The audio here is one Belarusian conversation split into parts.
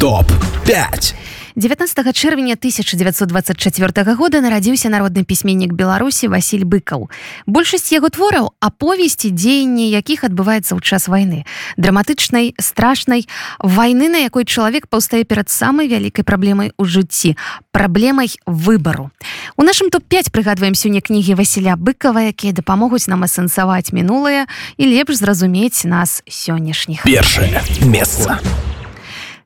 топ 5 19 чэрвеня 1924 года нарадзіўся народны пісьменнік беларусі Васіль быкаў большасць яго твораў аповесці дзеянні якіх адбываецца ў час войны. Драматычнай страшнай войны на якой чалавек паўстае перад самай вялікай праблемай у жыцці праблемай выбару у нашым топ-5 прыгадваем сёння кнігі Васіля быкава якія дапамогуць нам асэнсаваць мінулае і лепш зразумець нас сённяшніх. Першае месца. у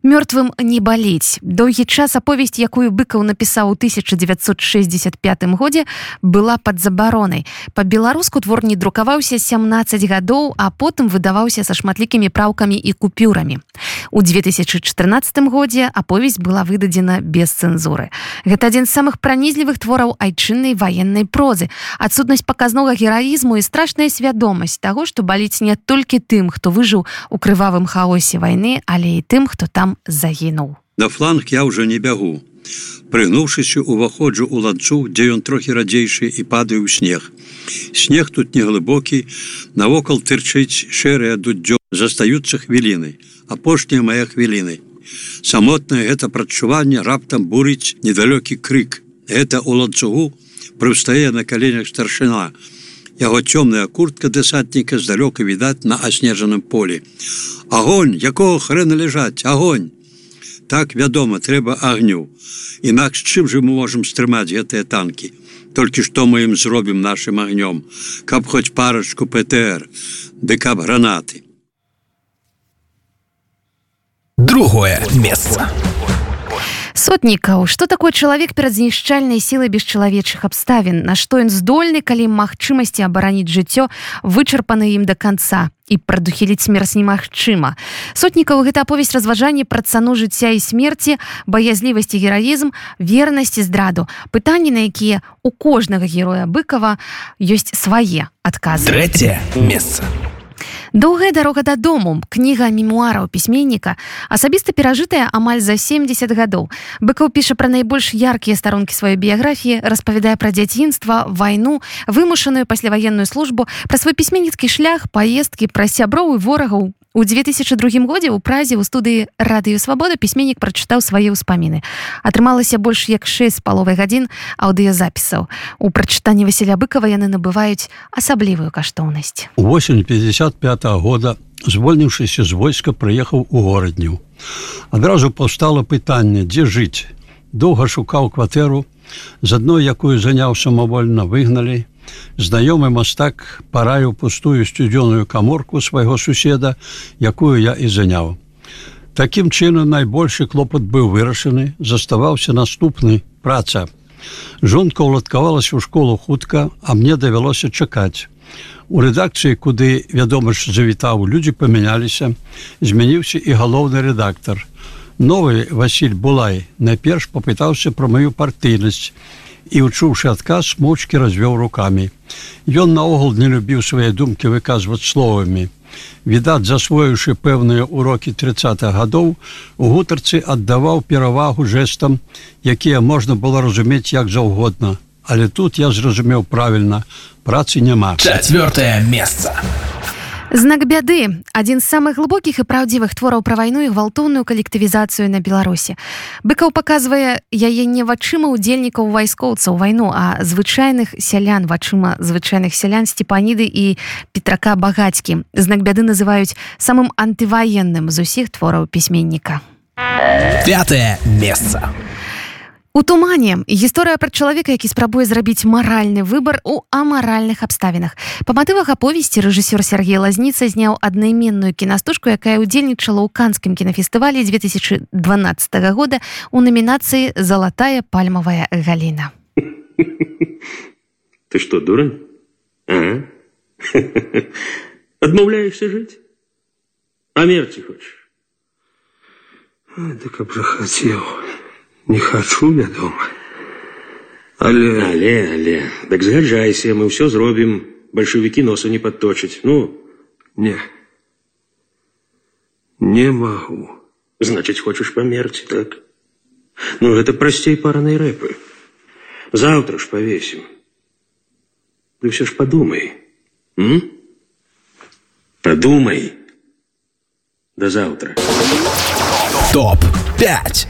мёртвым не балець доўгі час аповесць якую быкаў напісаў у 1965 годзе была под забаронай. По-беларуску твор не друкаваўся 17 гадоў а потым выдаваўся са шматлікімі праўкамі і купюрамі. У 2014 годзе аповесць была выдадзена без цэнзуры. Гэта адзін з самых пранізлівых твораў айчыннай ваеннай прозы. Адсутнасць паказнога гераізму і страшная свядомасць таго што баліць не толькі тым хто выжыў у крывавым хаосе вайны але і тым хто там загінуў. На фланг я ўжо не бягу. Прыгнуўшыся уваходжу ў ланцу, дзе ён трохі радзейшы і падаю ў снег. Снег тут неглыбокі, навокал тырчыць шэрыя дуддзё застаюцца хвіліны, апошнія мае хвіліны. Самотнае гэта прадчуванне раптам бурыць недалёкі крык. Это ў ланцугу прыстае на каленях старшына. Яго цёмная куртка дэсатніка здалёка відаць на аснежаным полі. Агонь, якого хрена ляжаць, агонь. Так вядома, трэба агню. Інакш чым жа мы можам стрымаць гэтыя танкі. Толькі што мы ім зробім нашим агнём, каб хоць парачку ПТР, ды каб гранаты. Другое месца сотнікаў что такое чалавек перад знішчальнай сілай бесчалавечых абставін на што ён здольны калі магчымасці абараніць жыццё вычарпаны ім до конца і прадухіліць смерць немагчыма сотнікаў гэта аповесць разважанні пра цану жыцця і смерці баязлівасці гераізм вернасці здраду пытанні на якія у кожнага героя быкова ёсць свае адказы третье месца у Доўгая дарога дадому кніга мемуараў пісьменніка асабіста перажытая амаль за 70 гадоў быкаў піша пра найбольш яркія старонкі сваёй біяграфіі распавядае пра дзяцінства вайну вымушаную пасляваенную службу пра свой пісьменніцкі шлях паездкі пра сяброў і ворагаў У 2002 годзе ў празе ў студыі радыё свабода пісьменнік прачытаў свае ўспаміны. Атрымалася больш як 6 паловай гадзін аўдыёзапісаў. У прачытанні Васіля быкава яны набываюць асаблівую каштоўнасць. У восень 55 -го года звольніўшыся з войска прыехаў у горадню. Адразу паўстала пытанне, дзе жыць. Доўга шукаў кватэру, з адной якую заняў самавольна выгналі, знаёмы мастак параю пустую сцюдзёную каморку свайго суседа, якую я і заняў. Такім чынам найбольшы клопат быў вырашаны, заставаўся наступны праца. Жонка ўладкавалася ў школу хутка, а мне давялося чакаць. У рэдакцыі, куды вядома ж завітаў, людзі памяняліся, змяніўся і галоўны рэдактар. Новы Васіль Булай найперш папытаўся пра маю партыйнасць, і учуўшы адказ мочки развёў руками ён наогул не любіў свае думкі выказваць словамі. Відаць засвоіўшы пэўныя урокі 30 гадоў у гутарцы аддаваў перавагу жэсам якія можна было разумець як заўгодна. Але тут я зразумеў правільна працы няма. Четвертое место знак бяды адзін з самых глыбокіх і праўдзівых твораў пра вайну і гвалтоўную калектывізацыю на беларусі. Быкаў паказвае яе не вачыма удзельнікаў вайскоўцаў вайну а звычайных сялян вачыма звычайных сялян сцепаніды і петрака багацькі. Знак бяды называюць самым антываенным з усіх твораў пісьменніка. Пятое месца. у У тумане гісторыя пра чалавека, які спрабуе зрабіць маральны выбар у амаральных абставінах. Па матывах аповесці рэжысёр Сергей Лазніца зняў аднайменную кінастужку, якая ўдзельнічала ў канскім кінафестывалі 2012 года у намінацыі залатая пальмавая галіна. Ты что дура? Адмаўляешься жыць? А мерці хочаш? Да каб жа хацеў не хочу вядома але але але. Так згаджайся мы ўсё зробім бальшавікі носу не падточыць ну. Не. Не магу значыць хочаш памерці так? Ну гэта прасцей паранай рэпы. Заўтра ж павесім ты ўсё ж падумай м? падумай да заўтра топ пять,